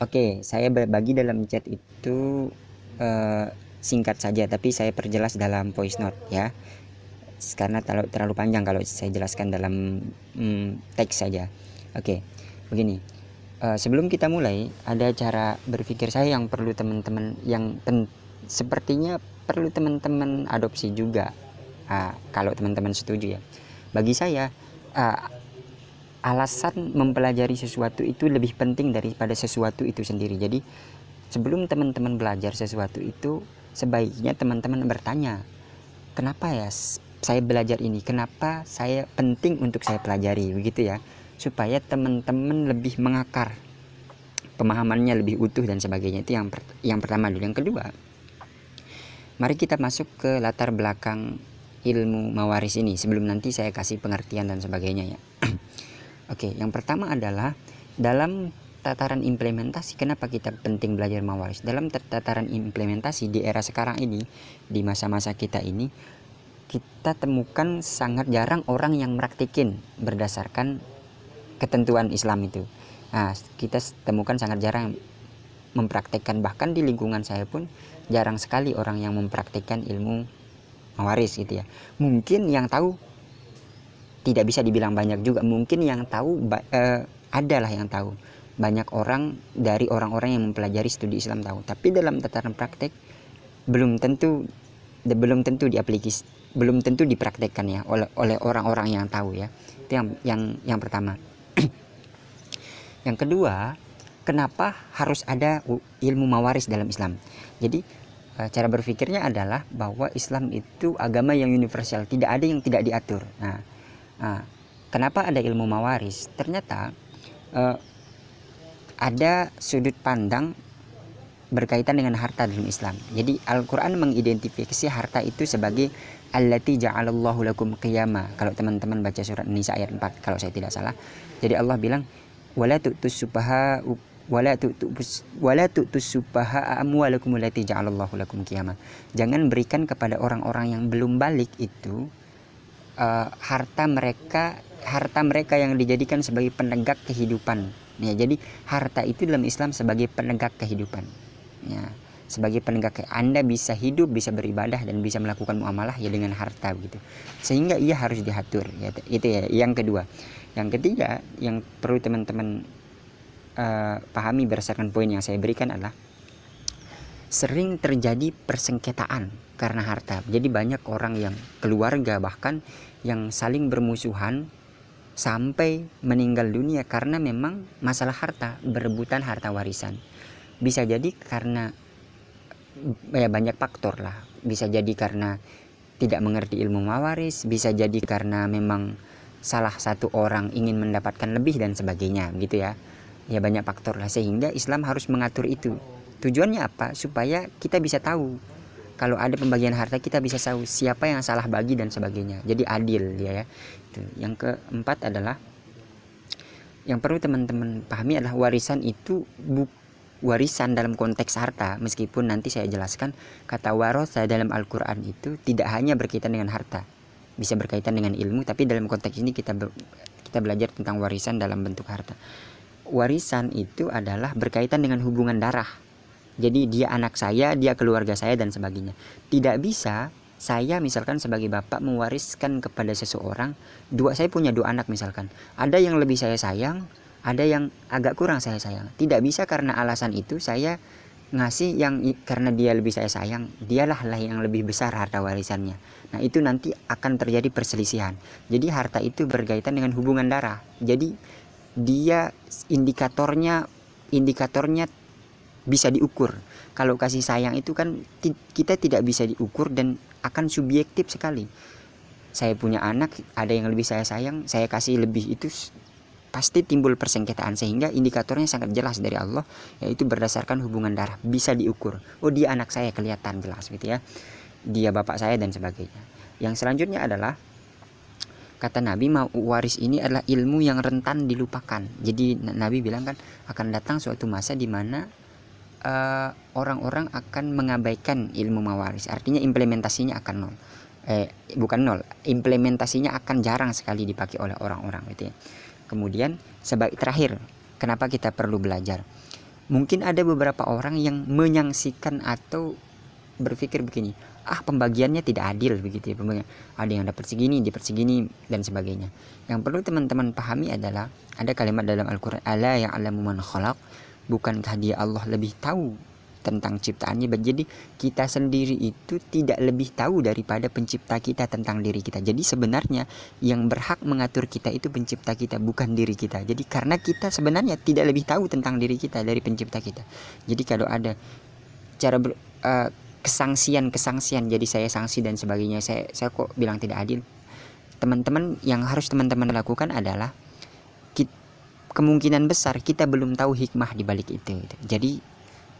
Oke, saya berbagi dalam chat itu uh, singkat saja, tapi saya perjelas dalam voice note ya, karena terlalu, terlalu panjang kalau saya jelaskan dalam hmm, teks saja. Oke, begini. Uh, sebelum kita mulai, ada cara berpikir saya yang perlu teman-teman yang pen, sepertinya perlu teman-teman adopsi juga. Uh, kalau teman-teman setuju ya. Bagi saya, uh, alasan mempelajari sesuatu itu lebih penting daripada sesuatu itu sendiri. Jadi sebelum teman-teman belajar sesuatu itu sebaiknya teman-teman bertanya, kenapa ya saya belajar ini? Kenapa saya penting untuk saya pelajari begitu ya? Supaya teman-teman lebih mengakar pemahamannya lebih utuh dan sebagainya. Itu yang per yang pertama dulu. Yang kedua, mari kita masuk ke latar belakang ilmu mawaris ini sebelum nanti saya kasih pengertian dan sebagainya ya. Oke, yang pertama adalah dalam tataran implementasi kenapa kita penting belajar mawaris dalam tataran implementasi di era sekarang ini di masa-masa kita ini kita temukan sangat jarang orang yang meraktikin berdasarkan ketentuan Islam itu. Nah kita temukan sangat jarang mempraktekkan. Bahkan di lingkungan saya pun jarang sekali orang yang mempraktikkan ilmu mawaris gitu ya. Mungkin yang tahu tidak bisa dibilang banyak juga. Mungkin yang tahu uh, adalah yang tahu. Banyak orang dari orang-orang yang mempelajari studi Islam tahu. Tapi dalam tataran praktek belum tentu belum tentu diaplikasi belum tentu dipraktekkan ya oleh oleh orang-orang yang tahu ya. Itu yang yang yang pertama. Yang kedua kenapa harus ada ilmu mawaris dalam Islam? Jadi eh, cara berpikirnya adalah bahwa Islam itu agama yang universal. Tidak ada yang tidak diatur. Nah Nah, kenapa ada ilmu mawaris? Ternyata uh, ada sudut pandang berkaitan dengan harta dalam Islam. Jadi Al-Qur'an mengidentifikasi harta itu sebagai allati ja'alallahu lakum qiyama. Kalau teman-teman baca surat Nisa ayat 4 kalau saya tidak salah. Jadi Allah bilang wala tu'tus subaha wala tu'tus wala subaha amwalakum allati ja'alallahu lakum qiyama. Jangan berikan kepada orang-orang yang belum balik itu uh, harta mereka harta mereka yang dijadikan sebagai penegak kehidupan. Ya jadi harta itu dalam Islam sebagai penegak kehidupan. Ya sebagai penegak Anda bisa hidup bisa beribadah dan bisa melakukan muamalah ya dengan harta begitu. Sehingga ia harus diatur ya itu ya. Yang kedua. Yang ketiga yang perlu teman-teman uh, pahami berdasarkan poin yang saya berikan adalah sering terjadi persengketaan karena harta. Jadi banyak orang yang keluarga bahkan yang saling bermusuhan sampai meninggal dunia karena memang masalah harta, berebutan harta warisan. Bisa jadi karena ya banyak faktor lah. Bisa jadi karena tidak mengerti ilmu mawaris, bisa jadi karena memang salah satu orang ingin mendapatkan lebih dan sebagainya gitu ya. Ya banyak faktor lah sehingga Islam harus mengatur itu Tujuannya apa? Supaya kita bisa tahu kalau ada pembagian harta kita bisa tahu siapa yang salah bagi dan sebagainya. Jadi adil dia ya. Itu. Yang keempat adalah yang perlu teman-teman pahami adalah warisan itu bu warisan dalam konteks harta meskipun nanti saya jelaskan kata warosa dalam Al-Qur'an itu tidak hanya berkaitan dengan harta bisa berkaitan dengan ilmu tapi dalam konteks ini kita ber, kita belajar tentang warisan dalam bentuk harta warisan itu adalah berkaitan dengan hubungan darah jadi dia anak saya, dia keluarga saya dan sebagainya. Tidak bisa saya misalkan sebagai bapak mewariskan kepada seseorang dua saya punya dua anak misalkan. Ada yang lebih saya sayang ada yang agak kurang saya sayang. Tidak bisa karena alasan itu saya ngasih yang karena dia lebih saya sayang dialah lah yang lebih besar harta warisannya. Nah itu nanti akan terjadi perselisihan. Jadi harta itu berkaitan dengan hubungan darah. Jadi dia indikatornya indikatornya bisa diukur. Kalau kasih sayang itu kan kita tidak bisa diukur dan akan subjektif sekali. Saya punya anak, ada yang lebih saya sayang, saya kasih lebih itu pasti timbul persengketaan sehingga indikatornya sangat jelas dari Allah yaitu berdasarkan hubungan darah bisa diukur. Oh dia anak saya kelihatan jelas gitu ya. Dia bapak saya dan sebagainya. Yang selanjutnya adalah kata Nabi mau waris ini adalah ilmu yang rentan dilupakan. Jadi Nabi bilang kan akan datang suatu masa di mana Eh, orang-orang uh, akan mengabaikan ilmu mawaris artinya implementasinya akan nol. Eh bukan nol. Implementasinya akan jarang sekali dipakai oleh orang-orang gitu ya. Kemudian sebagai terakhir kenapa kita perlu belajar? Mungkin ada beberapa orang yang menyangsikan atau berpikir begini ah pembagiannya tidak adil begitu ya pembagian. Ada yang dapat segini dapat segini dan sebagainya. Yang perlu teman-teman pahami adalah ada kalimat dalam Al-Quran ala yang alamu man khalaq bukankah dia Allah lebih tahu tentang ciptaannya? Jadi kita sendiri itu tidak lebih tahu daripada pencipta kita tentang diri kita. Jadi sebenarnya yang berhak mengatur kita itu pencipta kita bukan diri kita. Jadi karena kita sebenarnya tidak lebih tahu tentang diri kita dari pencipta kita. Jadi kalau ada cara ber, uh, kesangsian kesangsian jadi saya sanksi dan sebagainya saya saya kok bilang tidak adil? Teman-teman yang harus teman-teman lakukan adalah kemungkinan besar kita belum tahu hikmah di balik itu. Jadi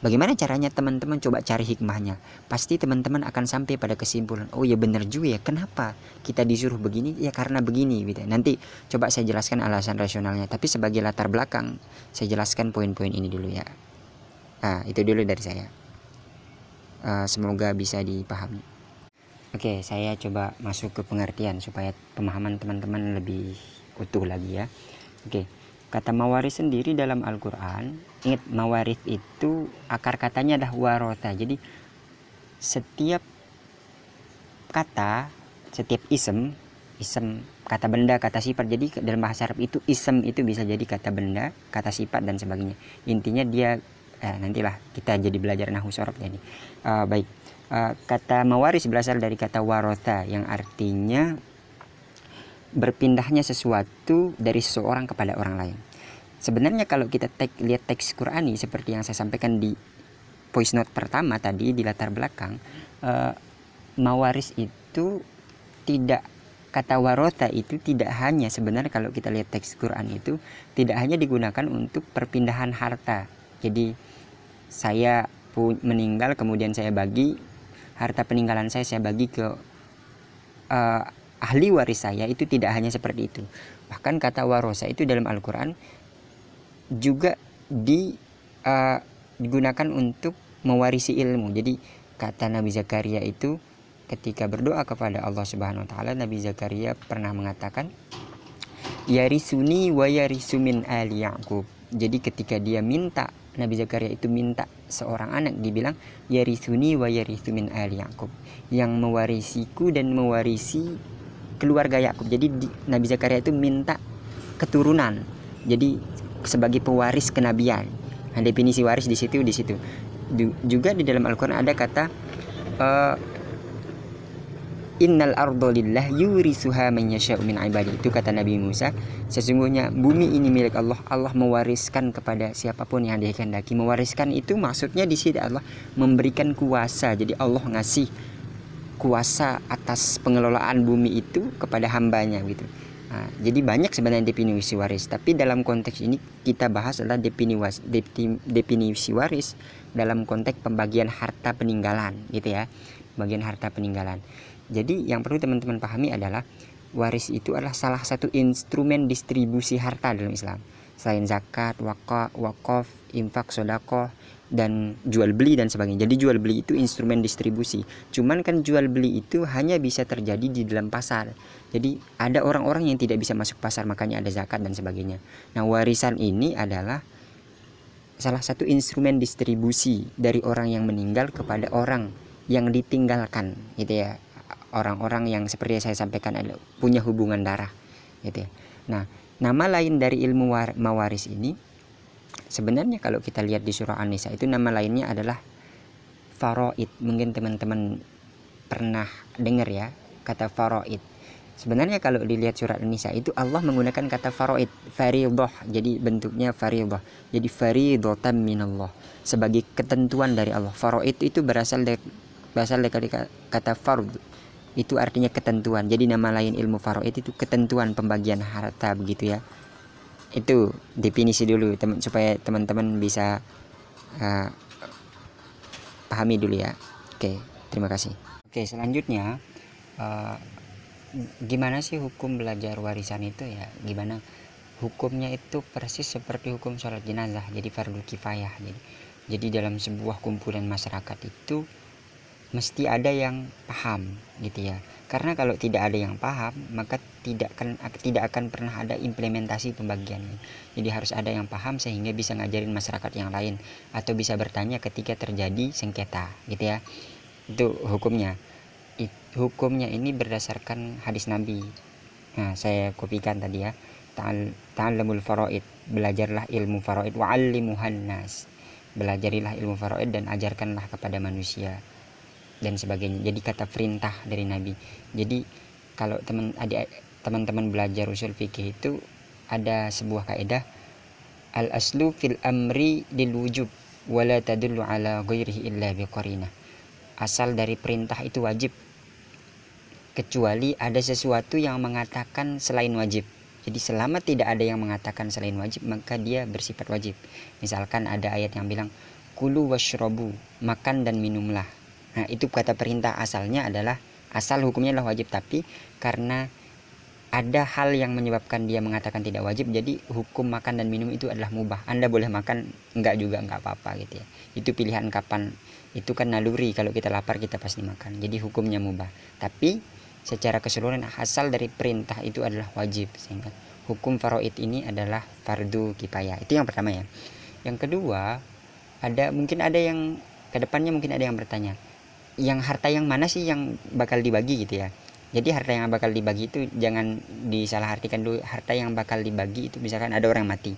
bagaimana caranya teman-teman coba cari hikmahnya? Pasti teman-teman akan sampai pada kesimpulan oh ya benar juga ya kenapa kita disuruh begini? Ya karena begini gitu. Nanti coba saya jelaskan alasan rasionalnya tapi sebagai latar belakang saya jelaskan poin-poin ini dulu ya. Nah itu dulu dari saya. Uh, semoga bisa dipahami. Oke, saya coba masuk ke pengertian supaya pemahaman teman-teman lebih utuh lagi ya. Oke, kata mawaris sendiri dalam Al-Quran, ingat mawaris itu akar katanya adalah warota. Jadi setiap kata, setiap isem, isem kata benda, kata sifat. Jadi dalam bahasa Arab itu isem itu bisa jadi kata benda, kata sifat dan sebagainya. Intinya dia eh, nantilah kita jadi belajar nahu sorob jadi uh, baik uh, kata mawaris berasal dari kata warota yang artinya berpindahnya sesuatu dari seseorang kepada orang lain. Sebenarnya kalau kita tek, lihat teks Qurani seperti yang saya sampaikan di voice note pertama tadi di latar belakang uh, mawaris itu tidak kata warota itu tidak hanya sebenarnya kalau kita lihat teks Quran itu tidak hanya digunakan untuk perpindahan harta. Jadi saya meninggal kemudian saya bagi harta peninggalan saya saya bagi ke uh, ahli waris saya itu tidak hanya seperti itu. Bahkan kata warosa itu dalam Al-Quran juga uh, digunakan untuk mewarisi ilmu. Jadi kata Nabi Zakaria itu ketika berdoa kepada Allah Subhanahu wa taala Nabi Zakaria pernah mengatakan yarisuni wa yarisumin ali Yaqub. Jadi ketika dia minta Nabi Zakaria itu minta seorang anak dibilang yarisuni wa yarithu min ali Yakub yang mewarisiku dan mewarisi keluarga Yakub. Jadi di, Nabi Zakaria itu minta keturunan. Jadi sebagai pewaris kenabian. Nah, definisi waris di situ di situ. Juga di dalam Al-Qur'an ada kata uh, Innal ardo lillah yurisuha man yasha'u min ibadi. Itu kata Nabi Musa. Sesungguhnya bumi ini milik Allah. Allah mewariskan kepada siapa pun yang dia kehendaki. Mewariskan itu maksudnya di sini Allah memberikan kuasa. Jadi Allah ngasih kuasa atas pengelolaan bumi itu kepada hambanya gitu. Nah, jadi banyak sebenarnya definisi waris, tapi dalam konteks ini kita bahas adalah definisi, definisi waris dalam konteks pembagian harta peninggalan gitu ya. Bagian harta peninggalan. Jadi yang perlu teman-teman pahami adalah waris itu adalah salah satu instrumen distribusi harta dalam Islam. Selain zakat, wakaf, infak, sodako, dan jual beli dan sebagainya. Jadi jual beli itu instrumen distribusi. Cuman kan jual beli itu hanya bisa terjadi di dalam pasar. Jadi ada orang-orang yang tidak bisa masuk pasar makanya ada zakat dan sebagainya. Nah warisan ini adalah salah satu instrumen distribusi dari orang yang meninggal kepada orang yang ditinggalkan gitu ya orang-orang yang seperti yang saya sampaikan punya hubungan darah gitu ya. Nah, nama lain dari ilmu mawaris ini sebenarnya kalau kita lihat di surah An-Nisa itu nama lainnya adalah faroid. Mungkin teman-teman pernah dengar ya kata faroid. Sebenarnya kalau dilihat surat An-Nisa itu Allah menggunakan kata faroid, faridah. Jadi bentuknya faridah. Jadi faridatan minallah sebagai ketentuan dari Allah. Faroid itu berasal dari berasal dari kata fard itu artinya ketentuan jadi nama lain ilmu faraid itu ketentuan pembagian harta begitu ya itu definisi dulu teman supaya teman-teman bisa uh, pahami dulu ya. Oke terima kasih. Oke selanjutnya uh, gimana sih hukum belajar warisan itu ya? Gimana hukumnya itu persis seperti hukum sholat jenazah jadi fardu kifayah jadi jadi dalam sebuah kumpulan masyarakat itu mesti ada yang paham gitu ya karena kalau tidak ada yang paham maka tidak akan tidak akan pernah ada implementasi pembagiannya jadi harus ada yang paham sehingga bisa ngajarin masyarakat yang lain. Atau bisa bertanya ketika terjadi sengketa gitu ya. Itu hukumnya. It, hukumnya ini berdasarkan hadis Nabi. Nah saya kopikan tadi ya. Ta'allamul faraid. Belajarlah ilmu faraid. Nas. Belajarilah ilmu faraid dan ajarkanlah kepada manusia dan sebagainya. Jadi kata perintah dari Nabi. Jadi kalau teman adik teman-teman belajar usul fikih itu ada sebuah kaidah al aslu fil amri lil wujub wala tadullu ala ghairihi illa biqarina asal dari perintah itu wajib. Kecuali ada sesuatu yang mengatakan selain wajib. Jadi selama tidak ada yang mengatakan selain wajib maka dia bersifat wajib. Misalkan ada ayat yang bilang kulu washrobu makan dan minumlah Nah, itu kata perintah asalnya adalah asal hukumnya adalah wajib, tapi karena ada hal yang menyebabkan dia mengatakan tidak wajib, jadi hukum makan dan minum itu adalah mubah. Anda boleh makan, enggak juga enggak apa-apa gitu ya. Itu pilihan kapan. Itu kan naluri kalau kita lapar kita pasti makan. Jadi hukumnya mubah. Tapi secara keseluruhan asal dari perintah itu adalah wajib sehingga hukum faraid ini adalah fardu kifayah. Itu yang pertama ya. Yang kedua, ada mungkin ada yang ke depannya mungkin ada yang bertanya, yang harta yang mana sih yang bakal dibagi gitu ya? Jadi harta yang bakal dibagi itu jangan disalahartikan dulu harta yang bakal dibagi itu misalkan ada orang mati.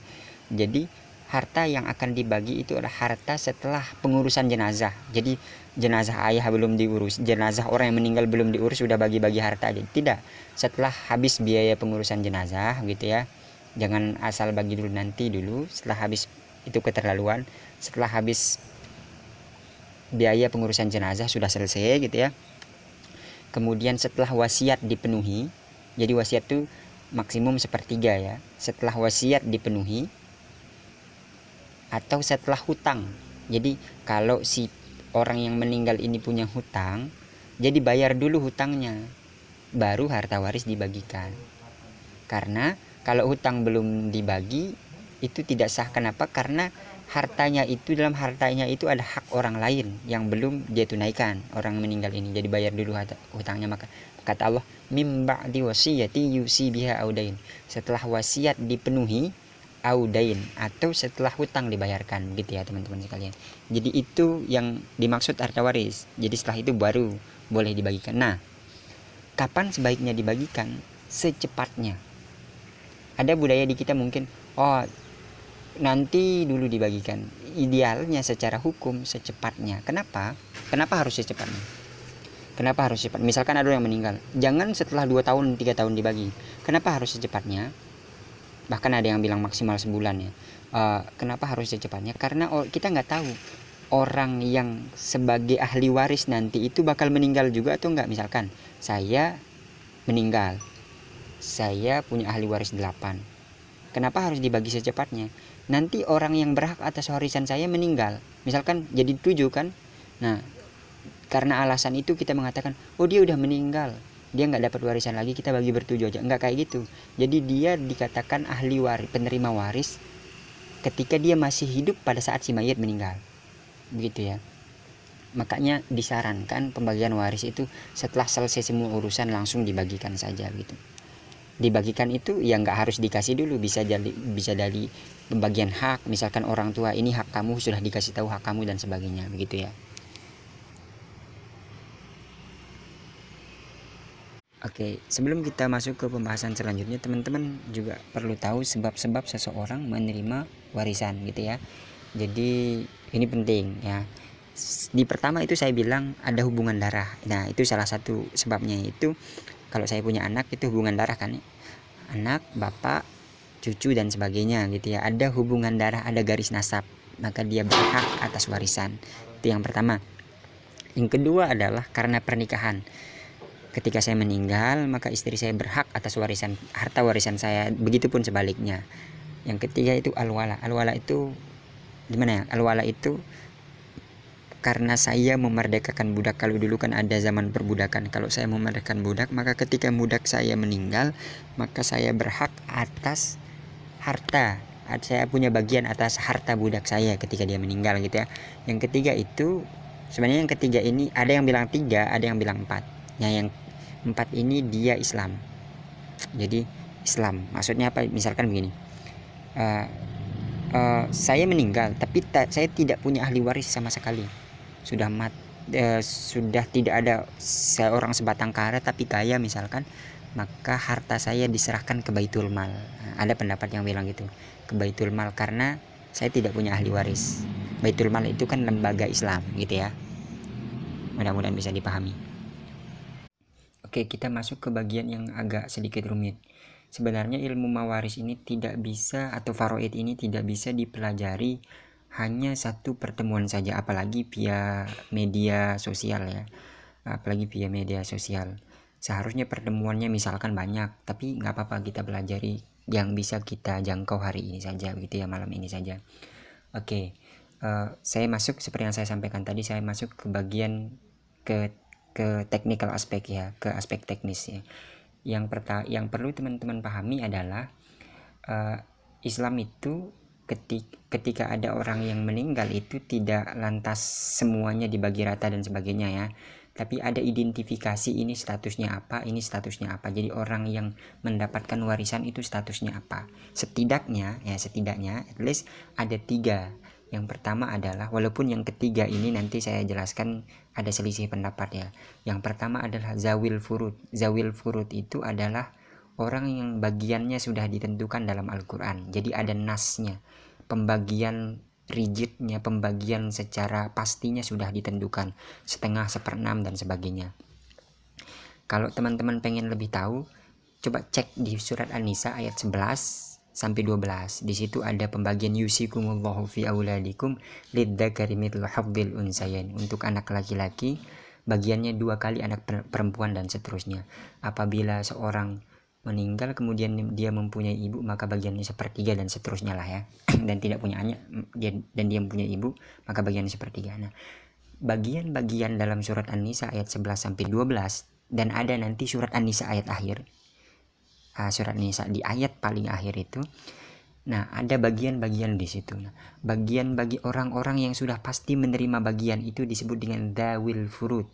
Jadi harta yang akan dibagi itu adalah harta setelah pengurusan jenazah. Jadi jenazah ayah belum diurus jenazah orang yang meninggal belum diurus sudah bagi-bagi harta jadi tidak. Setelah habis biaya pengurusan jenazah gitu ya jangan asal bagi dulu nanti dulu. Setelah habis itu keterlaluan. Setelah habis biaya pengurusan jenazah sudah selesai gitu ya. Kemudian setelah wasiat dipenuhi jadi wasiat itu maksimum sepertiga ya. Setelah wasiat dipenuhi atau setelah hutang. Jadi kalau si orang yang meninggal ini punya hutang jadi bayar dulu hutangnya. Baru harta waris dibagikan. Karena kalau hutang belum dibagi itu tidak sah. Kenapa? Karena hartanya itu dalam hartanya itu ada hak orang lain yang belum dia tunaikan. Orang meninggal ini jadi bayar dulu hutangnya. Maka kata Allah mimba di wasiyati yusi biha audain. Setelah wasiat dipenuhi audain. Atau setelah hutang dibayarkan gitu ya teman-teman sekalian. Jadi itu yang dimaksud harta waris. Jadi setelah itu baru boleh dibagikan. Nah kapan sebaiknya dibagikan? Secepatnya. Ada budaya di kita mungkin oh nanti dulu dibagikan. Idealnya secara hukum secepatnya. Kenapa? Kenapa harus secepatnya? Kenapa harus cepat misalkan ada yang meninggal. Jangan setelah dua tahun tiga tahun dibagi. Kenapa harus secepatnya? Bahkan ada yang bilang maksimal sebulan ya. Uh, kenapa harus secepatnya? Karena kita nggak tahu orang yang sebagai ahli waris nanti itu bakal meninggal juga atau enggak misalkan saya meninggal. Saya punya ahli waris delapan. Kenapa harus dibagi secepatnya nanti orang yang berhak atas warisan saya meninggal. Misalkan jadi tujuh kan? Nah karena alasan itu kita mengatakan oh dia udah meninggal. Dia nggak dapat warisan lagi kita bagi bertujuh aja. Nggak kayak gitu. Jadi dia dikatakan ahli waris penerima waris ketika dia masih hidup pada saat si mayat meninggal. Begitu ya. Makanya disarankan pembagian waris itu setelah selesai semua urusan langsung dibagikan saja gitu dibagikan itu ya nggak harus dikasih dulu bisa jadi bisa dari pembagian hak misalkan orang tua ini hak kamu sudah dikasih tahu hak kamu dan sebagainya begitu ya Oke, sebelum kita masuk ke pembahasan selanjutnya, teman-teman juga perlu tahu sebab-sebab seseorang menerima warisan gitu ya. Jadi ini penting ya. Di pertama itu saya bilang ada hubungan darah. Nah, itu salah satu sebabnya itu kalau saya punya anak itu hubungan darah kan ya? Anak bapak cucu dan sebagainya gitu ya. Ada hubungan darah ada garis nasab maka dia berhak atas warisan. Itu yang pertama. Yang kedua adalah karena pernikahan. Ketika saya meninggal maka istri saya berhak atas warisan harta warisan saya begitupun sebaliknya. Yang ketiga itu alwala. Alwala itu gimana ya? Alwala itu karena saya memerdekakan budak. Kalau dulu kan ada zaman perbudakan. Kalau saya memerdekakan budak maka ketika budak saya meninggal maka saya berhak atas harta. Saya punya bagian atas harta budak saya ketika dia meninggal gitu ya. Yang ketiga itu sebenarnya yang ketiga ini ada yang bilang tiga ada yang bilang empat. Ya yang empat ini dia Islam. Jadi Islam. Maksudnya apa? Misalkan begini. Uh, uh, saya meninggal tapi ta saya tidak punya ahli waris sama sekali sudah mat uh, sudah tidak ada seorang sebatang kara tapi kaya misalkan maka harta saya diserahkan ke Baitul Mal. Ada pendapat yang bilang gitu, ke Baitul Mal karena saya tidak punya ahli waris. Baitul Mal itu kan lembaga Islam gitu ya. Mudah-mudahan bisa dipahami. Oke, kita masuk ke bagian yang agak sedikit rumit. Sebenarnya ilmu mawaris ini tidak bisa atau faroid ini tidak bisa dipelajari hanya satu pertemuan saja apalagi via media sosial ya. Apalagi via media sosial. Seharusnya pertemuannya misalkan banyak tapi nggak apa-apa kita belajari yang bisa kita jangkau hari ini saja gitu ya malam ini saja. Oke uh, saya masuk seperti yang saya sampaikan tadi saya masuk ke bagian ke ke technical aspek ya ke aspek teknis ya. Yang pertama yang perlu teman-teman pahami adalah uh, Islam itu ketika, ada orang yang meninggal itu tidak lantas semuanya dibagi rata dan sebagainya ya tapi ada identifikasi ini statusnya apa, ini statusnya apa. Jadi orang yang mendapatkan warisan itu statusnya apa. Setidaknya, ya setidaknya, at least ada tiga. Yang pertama adalah, walaupun yang ketiga ini nanti saya jelaskan ada selisih pendapat ya. Yang pertama adalah zawil furud. Zawil furud itu adalah orang yang bagiannya sudah ditentukan dalam Al-Quran. Jadi ada nasnya, pembagian rigidnya pembagian secara pastinya sudah ditentukan setengah seperenam dan sebagainya. Kalau teman-teman pengen lebih tahu coba cek di surat An-Nisa ayat 11 sampai 12 di situ ada pembagian yusikumullahu fi auladikum lidzakari mithlu hafdil unsayain. Untuk anak laki-laki bagiannya dua kali anak perempuan dan seterusnya. Apabila seorang meninggal kemudian dia mempunyai ibu maka bagiannya sepertiga dan seterusnya lah ya. Dan tidak punya anak dia dan dia mempunyai ibu maka bagiannya sepertiga. Nah bagian-bagian dalam surat An-Nisa ayat 11 sampai 12 dan ada nanti surat An-Nisa ayat akhir. Uh, surat An-Nisa di ayat paling akhir itu. Nah ada bagian-bagian di situ. Nah, bagian bagi orang-orang yang sudah pasti menerima bagian itu disebut dengan dawil furud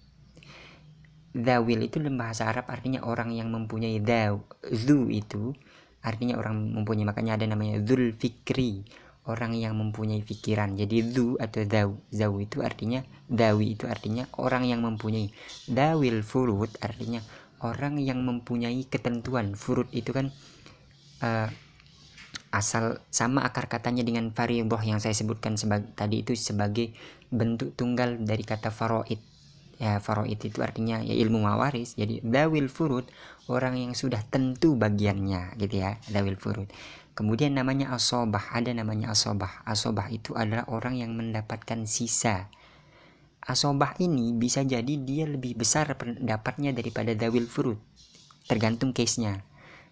Zawil itu dalam bahasa Arab artinya orang yang mempunyai daw. Zu itu artinya orang mempunyai makanya ada namanya zul fikri orang yang mempunyai pikiran jadi zu atau daw zaw itu artinya dawi itu artinya orang yang mempunyai. Dawil furud artinya orang yang mempunyai ketentuan. Furud itu kan uh, asal sama akar katanya dengan faridah yang saya sebutkan sebagai tadi itu sebagai bentuk tunggal dari kata faroid ya faraid itu artinya ya ilmu mawaris. Jadi dawil furud orang yang sudah tentu bagiannya gitu ya dawil furud. Kemudian namanya asobah ada namanya asobah. Asobah itu adalah orang yang mendapatkan sisa. Asobah ini bisa jadi dia lebih besar pendapatnya daripada dawil furud. Tergantung case nya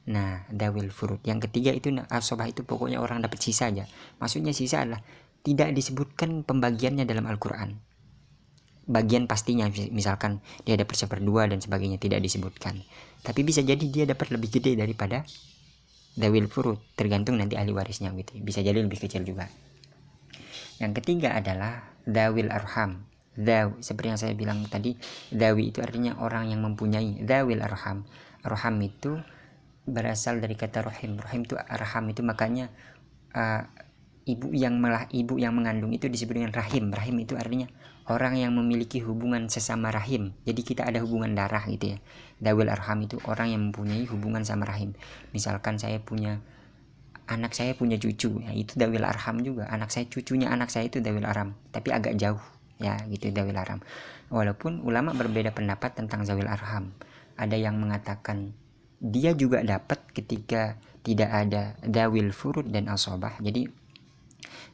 nah dawil furud. Yang ketiga itu asobah itu pokoknya orang dapat sisa aja. Maksudnya sisa adalah tidak disebutkan pembagiannya dalam Al-Quran bagian pastinya misalkan dia dapat seperdua dan sebagainya tidak disebutkan. Tapi bisa jadi dia dapat lebih gede daripada dawil furud tergantung nanti ahli warisnya gitu. Bisa jadi lebih kecil juga. Yang ketiga adalah dawil arham. Daw seperti yang saya bilang tadi dawi itu artinya orang yang mempunyai dawil arham. Arham itu berasal dari kata rohim. Rohim itu arham itu makanya uh, ibu yang malah ibu yang mengandung itu disebut dengan rahim. Rahim itu artinya orang yang memiliki hubungan sesama rahim. Jadi kita ada hubungan darah gitu ya. Dawil arham itu orang yang mempunyai hubungan sama rahim. Misalkan saya punya anak saya punya cucu ya itu dawil arham juga. Anak saya cucunya anak saya itu dawil arham tapi agak jauh ya gitu dawil arham. Walaupun ulama berbeda pendapat tentang zawil arham. Ada yang mengatakan dia juga dapat ketika tidak ada dawil furud dan asobah. Jadi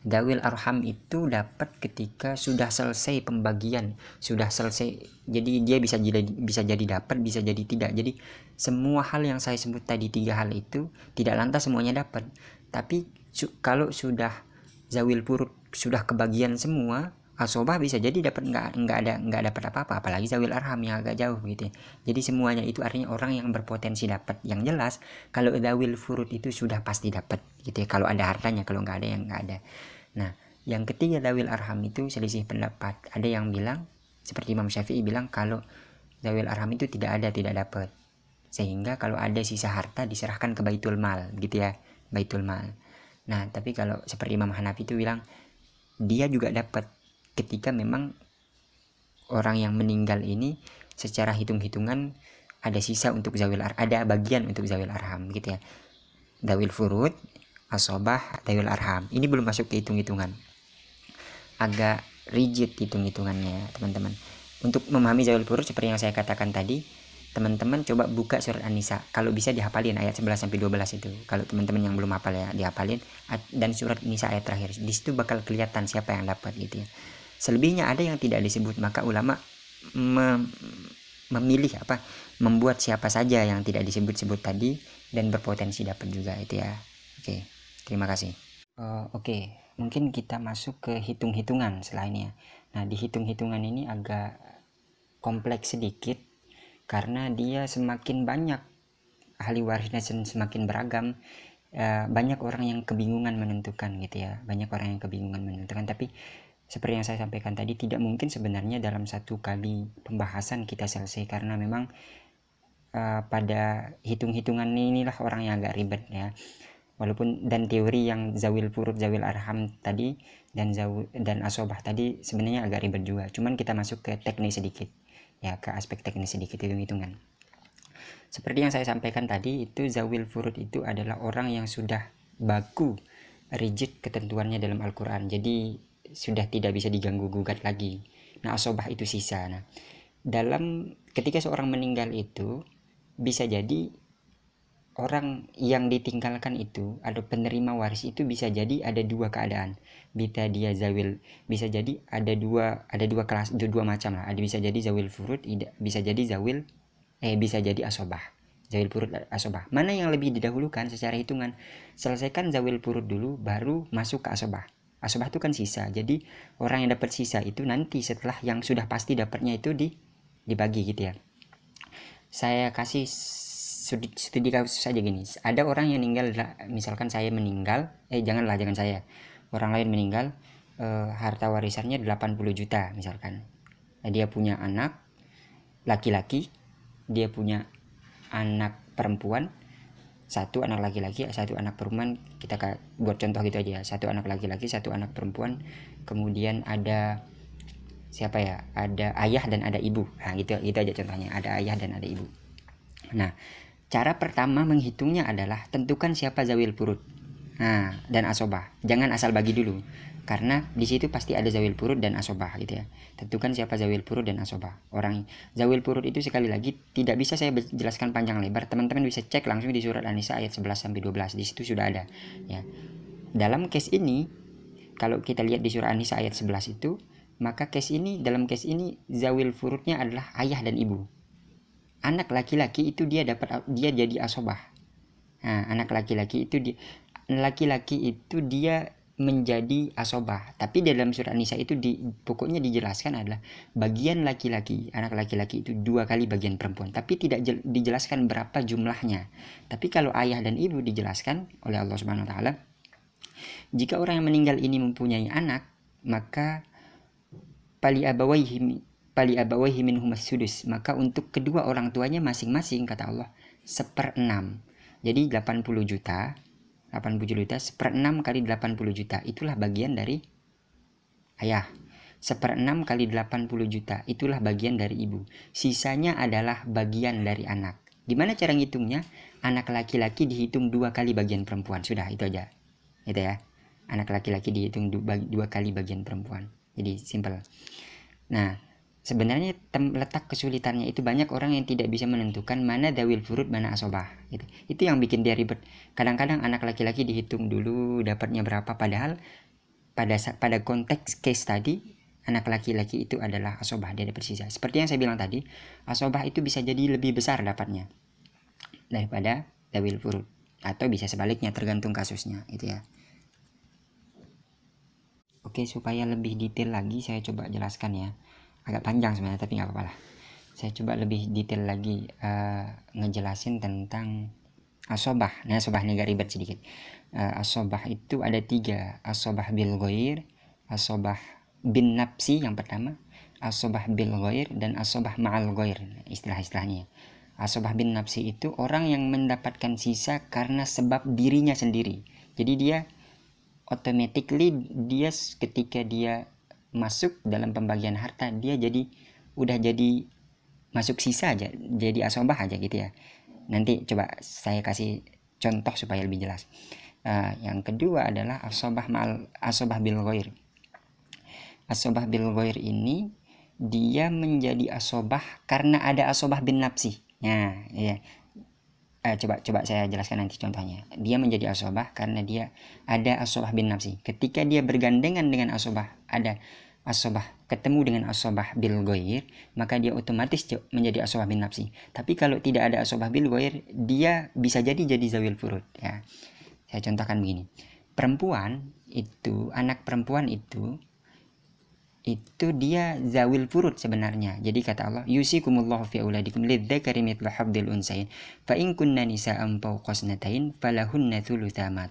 Dawil arham itu dapat ketika sudah selesai pembagian, sudah selesai. Jadi dia bisa jadi bisa jadi dapat, bisa jadi tidak. Jadi semua hal yang saya sebut tadi tiga hal itu tidak lantas semuanya dapat. Tapi su kalau sudah zawil purut sudah kebagian semua, asobah bisa jadi dapat nggak nggak ada nggak dapat apa-apa apalagi zawil arham yang agak jauh gitu. Jadi semuanya itu artinya orang yang berpotensi dapat. Yang jelas kalau zawil furud itu sudah pasti dapat gitu ya kalau ada hartanya kalau nggak ada yang nggak ada. Nah, yang ketiga dawil arham itu selisih pendapat. Ada yang bilang seperti Imam Syafi'i bilang kalau zawil arham itu tidak ada tidak dapat. Sehingga kalau ada sisa harta diserahkan ke baitul mal gitu ya baitul mal. Nah tapi kalau seperti Imam Hanafi itu bilang dia juga dapat ketika memang orang yang meninggal ini secara hitung-hitungan ada sisa untuk zawil ar ada bagian untuk zawil arham gitu ya. Dawil furud asobah dawil arham. Ini belum masuk ke hitung-hitungan. Agak rigid hitung-hitungannya teman-teman. Untuk memahami zawil furud seperti yang saya katakan tadi teman-teman coba buka surat An-Nisa. Kalau bisa dihafalin ayat 11 sampai 12 itu. Kalau teman-teman yang belum hafal ya dihafalin dan surat An-Nisa ayat terakhir. Di situ bakal kelihatan siapa yang dapat gitu ya selebihnya ada yang tidak disebut maka ulama mem memilih apa? Membuat siapa saja yang tidak disebut-sebut tadi dan berpotensi dapat juga itu ya. Oke terima kasih. Uh, oke mungkin kita masuk ke hitung-hitungan selainnya nah di hitung-hitungan ini agak kompleks sedikit karena dia semakin banyak ahli warisnya semakin beragam. Uh, banyak orang yang kebingungan menentukan gitu ya. Banyak orang yang kebingungan menentukan. Tapi seperti yang saya sampaikan tadi tidak mungkin sebenarnya dalam satu kali pembahasan kita selesai karena memang uh, pada hitung-hitungan inilah orang yang agak ribet ya. Walaupun dan teori yang zawil purut zawil arham tadi dan zawil, dan asobah tadi sebenarnya agak ribet juga. Cuman kita masuk ke teknis sedikit ya ke aspek teknis sedikit hitung-hitungan. Seperti yang saya sampaikan tadi itu zawil furud itu adalah orang yang sudah baku rigid ketentuannya dalam Al-Quran. Jadi sudah tidak bisa diganggu gugat lagi. Nah, asobah itu sisa. Nah, dalam ketika seorang meninggal itu bisa jadi orang yang ditinggalkan itu ada penerima waris itu bisa jadi ada dua keadaan. Bisa dia zawil bisa jadi ada dua ada dua kelas dua macam lah. Ada bisa jadi zawil furud bisa jadi zawil eh bisa jadi asobah. Zawil furud asobah. Mana yang lebih didahulukan secara hitungan? Selesaikan zawil furud dulu baru masuk ke asobah Asobah itu kan sisa. Jadi orang yang dapat sisa itu nanti setelah yang sudah pasti dapatnya itu di dibagi gitu ya. Saya kasih studi, studi kasus saja gini. Ada orang yang meninggal misalkan saya meninggal, eh janganlah jangan saya. Orang lain meninggal eh, harta warisannya 80 juta misalkan. Nah, dia punya anak laki-laki, dia punya anak perempuan, satu anak laki-laki satu anak perempuan kita buat contoh gitu aja satu anak laki-laki satu anak perempuan kemudian ada siapa ya ada ayah dan ada ibu. Nah gitu itu aja contohnya. Ada ayah dan ada ibu. Nah cara pertama menghitungnya adalah tentukan siapa zawil purut. Nah dan asobah. Jangan asal bagi dulu karena di situ pasti ada zawil purut dan asobah gitu ya. Tentukan siapa zawil purut dan asobah. Orang zawil purut itu sekali lagi tidak bisa saya jelaskan panjang lebar. Teman-teman bisa cek langsung di surat An-Nisa ayat 11 sampai 12 di situ sudah ada ya. Dalam case ini kalau kita lihat di surat An-Nisa ayat 11 itu maka case ini dalam case ini zawil purutnya adalah ayah dan ibu. Anak laki-laki itu dia dapat dia jadi asobah. Nah, anak laki-laki itu dia laki-laki itu dia menjadi asobah. Tapi dalam surat Nisa itu di, pokoknya dijelaskan adalah bagian laki-laki, anak laki-laki itu dua kali bagian perempuan. Tapi tidak dijelaskan berapa jumlahnya. Tapi kalau ayah dan ibu dijelaskan oleh Allah Subhanahu Wa Taala, jika orang yang meninggal ini mempunyai anak, maka pali abawaihi pali abawaihi sudus maka untuk kedua orang tuanya masing-masing kata Allah seperenam jadi 80 juta 80 juta seperenam kali 80 juta. Itulah bagian dari ayah. Seperenam kali 80 juta itulah bagian dari ibu. Sisanya adalah bagian dari anak. Gimana cara ngitungnya? Anak laki-laki dihitung dua kali bagian perempuan. Sudah itu aja. Itu ya. Anak laki-laki dihitung dua kali bagian perempuan. Jadi simple. Nah sebenarnya letak kesulitannya itu banyak orang yang tidak bisa menentukan mana dawil furud mana asobah gitu. itu yang bikin dia ribet. Kadang-kadang anak laki-laki dihitung dulu dapatnya berapa padahal pada pada konteks case tadi anak laki-laki itu adalah asobah dia dapat sisa seperti yang saya bilang tadi asobah itu bisa jadi lebih besar dapatnya daripada dawil furud atau bisa sebaliknya tergantung kasusnya itu ya. Oke supaya lebih detail lagi saya coba jelaskan ya agak panjang sebenarnya tapi nggak apa-apa lah. Saya coba lebih detail lagi uh, ngejelasin tentang asobah. Nah asobah ini ribet sedikit. Uh, asobah itu ada tiga. Asobah bil goir asobah bin napsi yang pertama asobah bil goir dan asobah ma'al goir istilah-istilahnya. Asobah bin nafsi itu orang yang mendapatkan sisa karena sebab dirinya sendiri. Jadi dia automatically dia ketika dia masuk dalam pembagian harta dia jadi udah jadi masuk sisa aja jadi asobah aja gitu ya nanti coba saya kasih contoh supaya lebih jelas uh, yang kedua adalah asobah mal asobah bil goir asobah bil goir ini dia menjadi asobah karena ada asobah bin nafsi. Nah, ya. Eh, coba coba saya jelaskan nanti contohnya. Dia menjadi asobah karena dia ada asobah bin nafsi. Ketika dia bergandengan dengan asobah, ada asobah ketemu dengan asobah bil goir, maka dia otomatis menjadi asobah bin nafsi. Tapi kalau tidak ada asobah bil goir, dia bisa jadi jadi zawil furud. Ya, saya contohkan begini. Perempuan itu, anak perempuan itu itu dia zawil furud sebenarnya. Jadi kata Allah, yusikumullahu fi auladikum lidzakari mithlu habdil unsayin. Fa in kunna nisa'an fawqa falahunna thulutha ma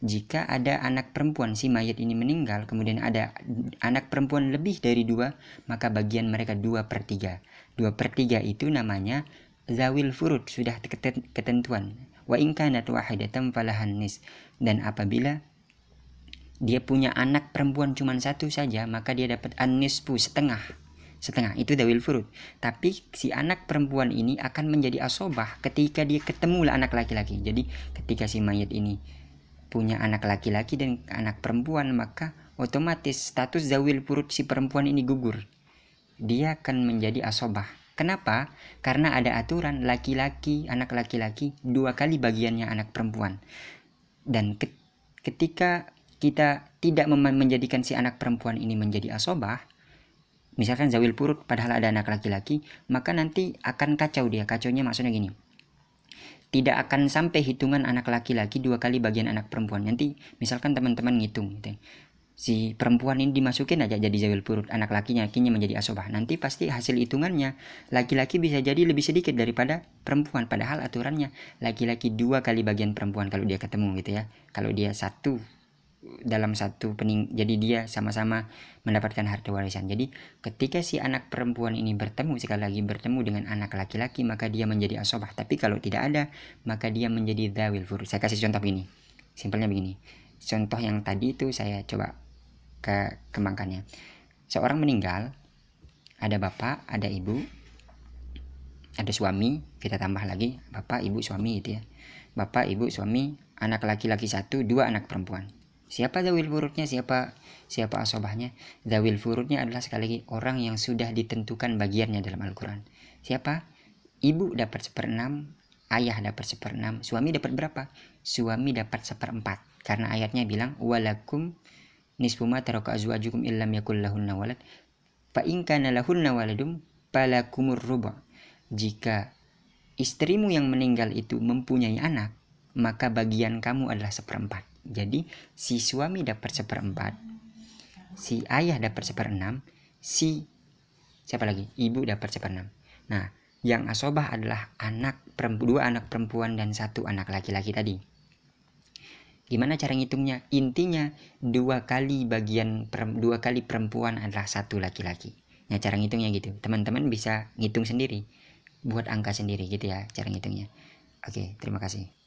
Jika ada anak perempuan si mayat ini meninggal, kemudian ada anak perempuan lebih dari dua, maka bagian mereka dua per tiga. Dua per tiga itu namanya zawil furud, sudah ketentuan. Wa in kanat wahidatan falahan nis. Dan apabila dia punya anak perempuan cuma satu saja maka dia dapat anispu setengah. Setengah itu dawil furud. Tapi si anak perempuan ini akan menjadi asobah ketika dia ketemu lah anak laki-laki. Jadi ketika si mayat ini punya anak laki-laki dan anak perempuan maka otomatis status zawil furud si perempuan ini gugur. Dia akan menjadi asobah. Kenapa? Karena ada aturan laki-laki, anak laki-laki dua kali bagiannya anak perempuan. Dan ketika kita tidak menjadikan si anak perempuan ini menjadi asobah, misalkan zawil purut padahal ada anak laki-laki, maka nanti akan kacau dia. Kacaunya maksudnya gini. Tidak akan sampai hitungan anak laki-laki dua kali bagian anak perempuan. Nanti misalkan teman-teman ngitung gitu. Si perempuan ini dimasukin aja jadi zawil purut, anak lakinya lakinya menjadi asobah. Nanti pasti hasil hitungannya laki-laki bisa jadi lebih sedikit daripada perempuan. Padahal aturannya laki-laki dua kali bagian perempuan kalau dia ketemu gitu ya. Kalau dia satu dalam satu pening jadi dia sama-sama mendapatkan harta warisan. Jadi ketika si anak perempuan ini bertemu sekali lagi bertemu dengan anak laki-laki maka dia menjadi asobah. Tapi kalau tidak ada maka dia menjadi dawil fur saya kasih contoh begini simpelnya begini. Contoh yang tadi itu saya coba ke kembangkannya. Seorang meninggal ada bapak ada ibu ada suami kita tambah lagi bapak ibu suami itu ya. Bapak ibu suami anak laki-laki satu dua anak perempuan Siapa zawil furudnya? Siapa siapa asobahnya? Zawil furudnya adalah sekali lagi orang yang sudah ditentukan bagiannya dalam Al-Quran. Siapa? Ibu dapat seperenam, ayah dapat seperenam, suami dapat berapa? Suami dapat seperempat. Karena ayatnya bilang walakum nisfu ma taraka azwajukum illam yakul lahunna walad fa in kana lahunna waladum falakumur ruba. Jika istrimu yang meninggal itu mempunyai anak, maka bagian kamu adalah seperempat. Jadi si suami dapat seperempat, si ayah dapat seperenam, si siapa lagi? Ibu dapat seperenam. Nah, yang asobah adalah anak perempuan, dua anak perempuan dan satu anak laki-laki tadi. Gimana cara ngitungnya? Intinya dua kali bagian dua kali perempuan adalah satu laki-laki. Nah, cara ngitungnya gitu. Teman-teman bisa ngitung sendiri, buat angka sendiri gitu ya cara ngitungnya. Oke, terima kasih.